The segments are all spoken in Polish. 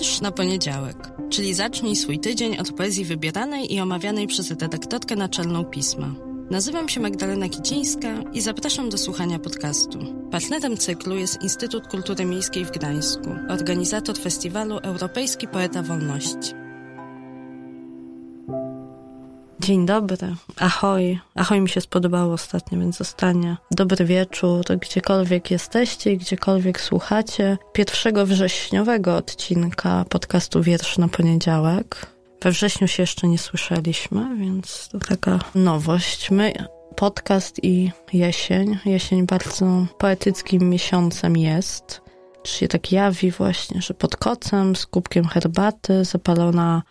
Wiersz na poniedziałek, czyli zacznij swój tydzień od poezji wybieranej i omawianej przez redaktorkę naczelną pisma. Nazywam się Magdalena Kicińska i zapraszam do słuchania podcastu. Partnerem cyklu jest Instytut Kultury Miejskiej w Gdańsku, organizator festiwalu Europejski Poeta Wolności. Dzień dobry, ahoj. Ahoj mi się spodobało ostatnio, więc zostanie. Dobry wieczór, gdziekolwiek jesteście i gdziekolwiek słuchacie. Pierwszego wrześniowego odcinka podcastu Wiersz na poniedziałek. We wrześniu się jeszcze nie słyszeliśmy, więc to taka nowość. My podcast i jesień. Jesień bardzo poetyckim miesiącem jest. Czy się tak jawi właśnie, że pod kocem z kubkiem herbaty zapalona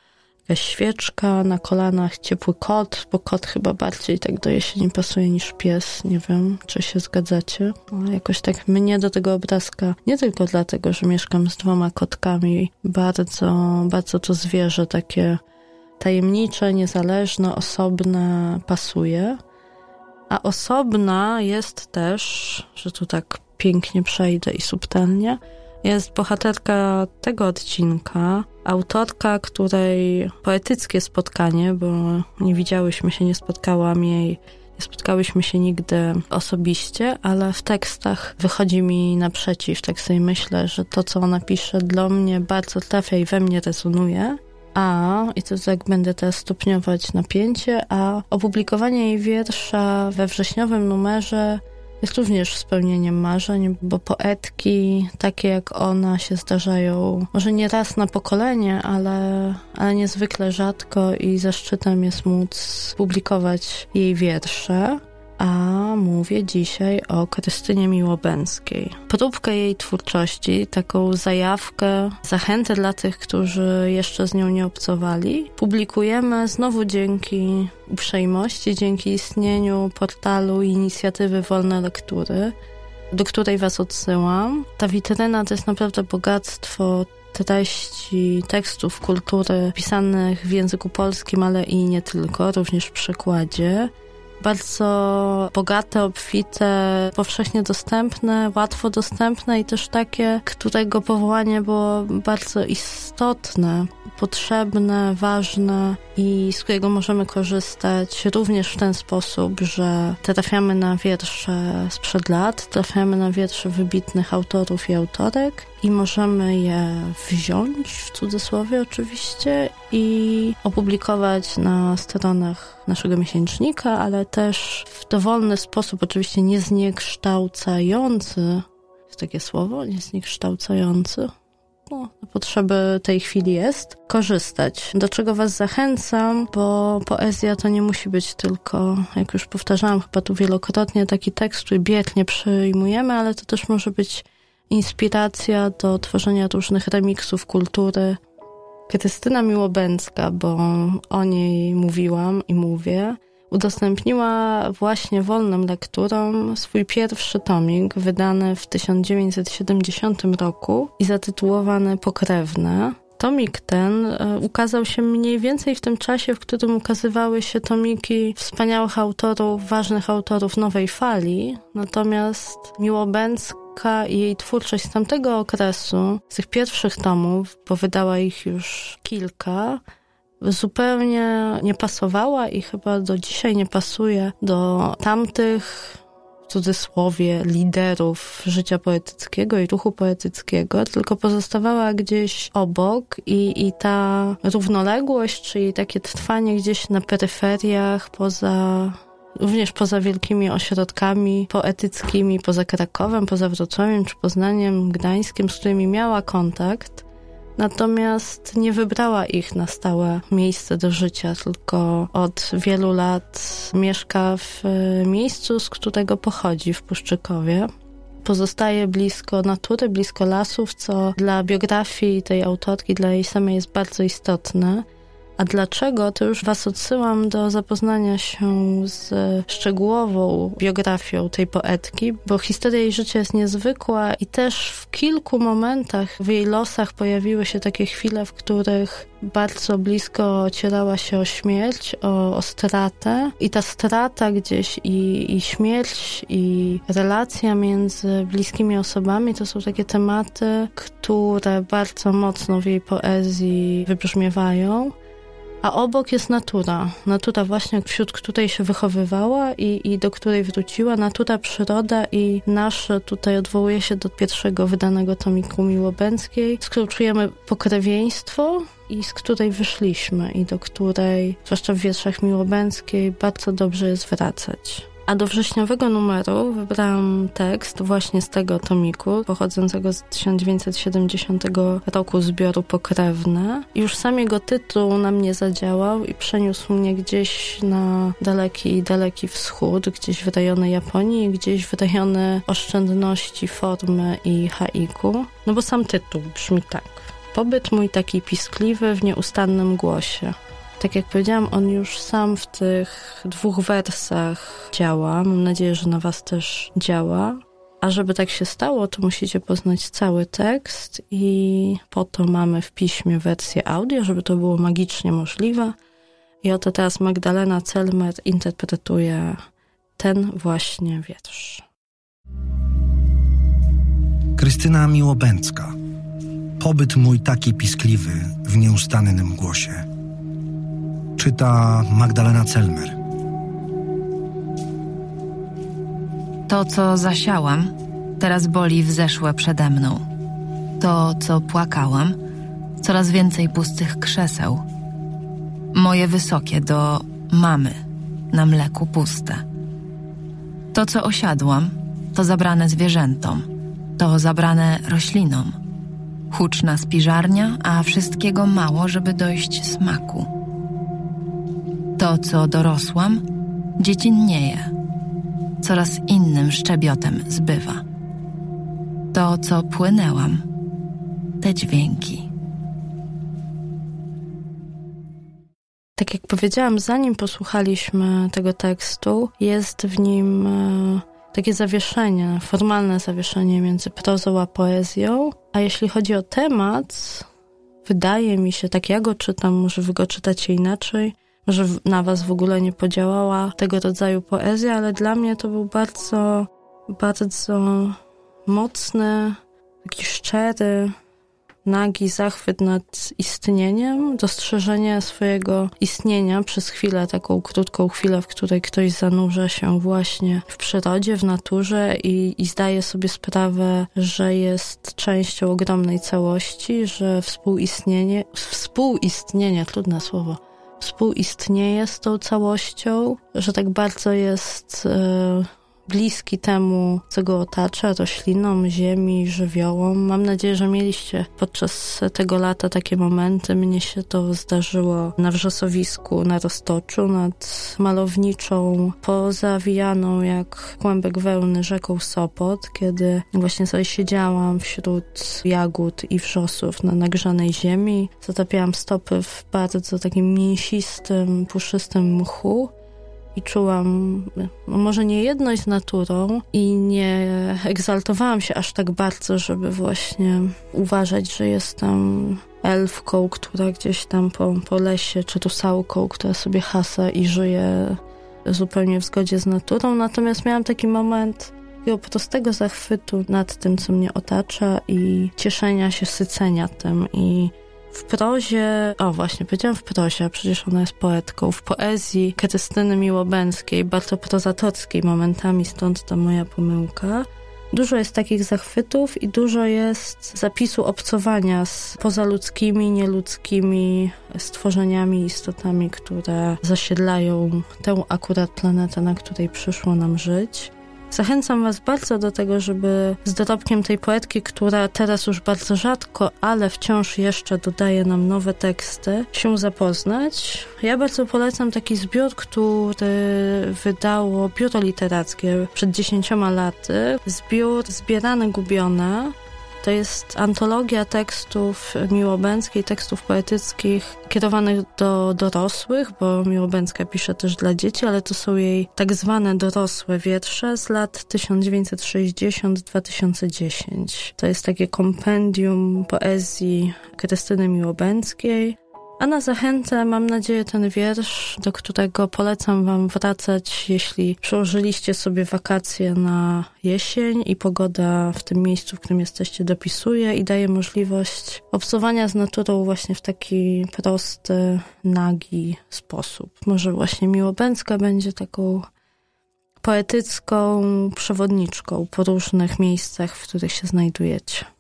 jakaś świeczka, na kolanach ciepły kot, bo kot chyba bardziej tak do jesieni pasuje niż pies. Nie wiem, czy się zgadzacie. Ale jakoś tak mnie do tego obrazka, nie tylko dlatego, że mieszkam z dwoma kotkami, bardzo, bardzo to zwierzę takie tajemnicze, niezależne, osobne pasuje. A osobna jest też, że tu tak pięknie przejdę i subtelnie, jest bohaterka tego odcinka, autorka, której poetyckie spotkanie, bo nie widziałyśmy się, nie spotkałam jej, nie spotkałyśmy się nigdy osobiście, ale w tekstach wychodzi mi naprzeciw, tak sobie myślę, że to, co ona pisze, dla mnie bardzo trafia i we mnie rezonuje. A, i to tak będę teraz stopniować napięcie, a opublikowanie jej wiersza we wrześniowym numerze jest również spełnieniem marzeń, bo poetki takie jak ona się zdarzają może nie raz na pokolenie, ale, ale niezwykle rzadko i zaszczytem jest móc publikować jej wiersze a mówię dzisiaj o Krystynie Miłobęckiej. Próbkę jej twórczości, taką zajawkę, zachętę dla tych, którzy jeszcze z nią nie obcowali, publikujemy znowu dzięki uprzejmości, dzięki istnieniu portalu inicjatywy Wolne Lektury, do której Was odsyłam. Ta witryna to jest naprawdę bogactwo treści, tekstów kultury pisanych w języku polskim, ale i nie tylko, również w przekładzie bardzo bogate, obfite, powszechnie dostępne, łatwo dostępne i też takie, którego powołanie było bardzo istotne, potrzebne, ważne i z którego możemy korzystać również w ten sposób, że trafiamy na wiersze sprzed lat, trafiamy na wiersze wybitnych autorów i autorek i możemy je wziąć, w cudzysłowie oczywiście, i opublikować na stronach naszego miesięcznika, ale też w dowolny sposób, oczywiście niezniekształcający, jest takie słowo, niezniekształcający, no, na potrzeby tej chwili jest, korzystać. Do czego Was zachęcam, bo poezja to nie musi być tylko, jak już powtarzałam chyba tu wielokrotnie, taki tekst, który biegnie przyjmujemy, ale to też może być inspiracja do tworzenia różnych remiksów kultury. Krystyna Miłobęcka, bo o niej mówiłam i mówię, udostępniła właśnie wolnym lekturom swój pierwszy tomik, wydany w 1970 roku i zatytułowany Pokrewne. Tomik ten e, ukazał się mniej więcej w tym czasie, w którym ukazywały się tomiki wspaniałych autorów, ważnych autorów nowej fali, natomiast Miłobęcka i jej twórczość z tamtego okresu, z tych pierwszych tomów, bo wydała ich już kilka, zupełnie nie pasowała i chyba do dzisiaj nie pasuje do tamtych w cudzysłowie liderów życia poetyckiego i ruchu poetyckiego, tylko pozostawała gdzieś obok i, i ta równoległość, czyli takie trwanie gdzieś na peryferiach, poza również poza wielkimi ośrodkami poetyckimi, poza Krakowem, poza Wrocławiem czy Poznaniem, Gdańskiem, z którymi miała kontakt, Natomiast nie wybrała ich na stałe miejsce do życia, tylko od wielu lat mieszka w miejscu, z którego pochodzi, w Puszczykowie pozostaje blisko natury, blisko lasów, co dla biografii tej autorki, dla jej samej jest bardzo istotne. A dlaczego? To już Was odsyłam do zapoznania się z szczegółową biografią tej poetki, bo historia jej życia jest niezwykła i też w kilku momentach w jej losach pojawiły się takie chwile, w których bardzo blisko ocierała się o śmierć, o, o stratę. I ta strata gdzieś i, i śmierć, i relacja między bliskimi osobami to są takie tematy, które bardzo mocno w jej poezji wybrzmiewają. A obok jest natura. Natura właśnie, wśród której się wychowywała i, i do której wróciła. Natura, przyroda i nasze tutaj odwołuje się do pierwszego wydanego tomiku Miłobęckiej, z którą czujemy pokrewieństwo i z której wyszliśmy i do której, zwłaszcza w wierszach Miłobęckiej, bardzo dobrze jest wracać. A do wrześniowego numeru wybrałam tekst właśnie z tego tomiku, pochodzącego z 1970 roku zbioru Pokrewne. Już sam jego tytuł na mnie zadziałał i przeniósł mnie gdzieś na daleki, daleki wschód, gdzieś w rejony Japonii, gdzieś w rejony oszczędności formy i haiku. No bo sam tytuł brzmi tak. Pobyt mój taki piskliwy w nieustannym głosie. Tak jak powiedziałam, on już sam w tych dwóch wersach działa. Mam nadzieję, że na Was też działa. A żeby tak się stało, to musicie poznać cały tekst i po to mamy w piśmie wersję audio, żeby to było magicznie możliwe. I oto teraz Magdalena Celmer interpretuje ten właśnie wiersz. Krystyna Miłobęcka. Pobyt mój taki piskliwy w nieustannym głosie Czyta Magdalena Celmer. To, co zasiałam, teraz boli wzeszłe przede mną. To, co płakałam, coraz więcej pustych krzeseł. Moje wysokie do mamy, na mleku puste. To, co osiadłam, to zabrane zwierzętom, to zabrane roślinom. Huczna spiżarnia, a wszystkiego mało, żeby dojść smaku. To, co dorosłam, dziecinnieje, coraz innym szczebiotem zbywa. To, co płynęłam, te dźwięki. Tak jak powiedziałam, zanim posłuchaliśmy tego tekstu, jest w nim e, takie zawieszenie, formalne zawieszenie między prozą a poezją. A jeśli chodzi o temat, wydaje mi się, tak ja go czytam, może wy go czytacie inaczej, że na was w ogóle nie podziałała tego rodzaju poezja, ale dla mnie to był bardzo, bardzo mocny, taki szczery, nagi zachwyt nad istnieniem, dostrzeżenie swojego istnienia przez chwilę, taką krótką chwilę, w której ktoś zanurza się właśnie w przyrodzie, w naturze i, i zdaje sobie sprawę, że jest częścią ogromnej całości, że współistnienie, współistnienie, trudne słowo, współistnieje z tą całością, że tak bardzo jest e, bliski temu, co go otacza, roślinom, ziemi, żywiołom. Mam nadzieję, że mieliście podczas tego lata takie momenty. Mnie się to zdarzyło na wrzosowisku na Roztoczu nad malowniczą, pozawijaną jak kłębek wełny rzeką Sopot, kiedy właśnie sobie siedziałam wśród jagód i wrzosów na nagrzanej ziemi. Zatapiałam stopy w bardzo takim mięsistym, puszystym mchu i czułam no może nie jedność z naturą i nie egzaltowałam się aż tak bardzo, żeby właśnie uważać, że jestem elfką, która gdzieś tam po, po lesie, czy rusałką, która sobie hasa i żyje zupełnie w zgodzie z naturą. Natomiast miałam taki moment takiego prostego zachwytu nad tym, co mnie otacza i cieszenia się, sycenia tym i w prozie, o właśnie, powiedziałam w prozie, a przecież ona jest poetką, w poezji Krystyny Miłobęckiej, bardzo prozatorskiej momentami, stąd ta moja pomyłka. Dużo jest takich zachwytów i dużo jest zapisu obcowania z pozaludzkimi, nieludzkimi stworzeniami, istotami, które zasiedlają tę akurat planetę, na której przyszło nam żyć. Zachęcam Was bardzo do tego, żeby z dorobkiem tej poetki, która teraz już bardzo rzadko, ale wciąż jeszcze dodaje nam nowe teksty, się zapoznać. Ja bardzo polecam taki zbiór, który wydało Biuro Literackie przed dziesięcioma laty. Zbiór Zbierane Gubione To jest antologia tekstów Miłobęckiej, tekstów poetyckich kierowanych do dorosłych, bo Miłobęcka pisze też dla dzieci, ale to są jej tak zwane dorosłe wiersze z lat 1960-2010. To jest takie kompendium poezji Krystyny Miłobęckiej. A na zachętę mam nadzieję ten wiersz, do którego polecam Wam wracać, jeśli przełożyliście sobie wakacje na jesień i pogoda w tym miejscu, w którym jesteście, dopisuje i daje możliwość obcowania z naturą właśnie w taki prosty, nagi sposób. Może właśnie Miłobęcka będzie taką poetycką przewodniczką po różnych miejscach, w których się znajdujecie.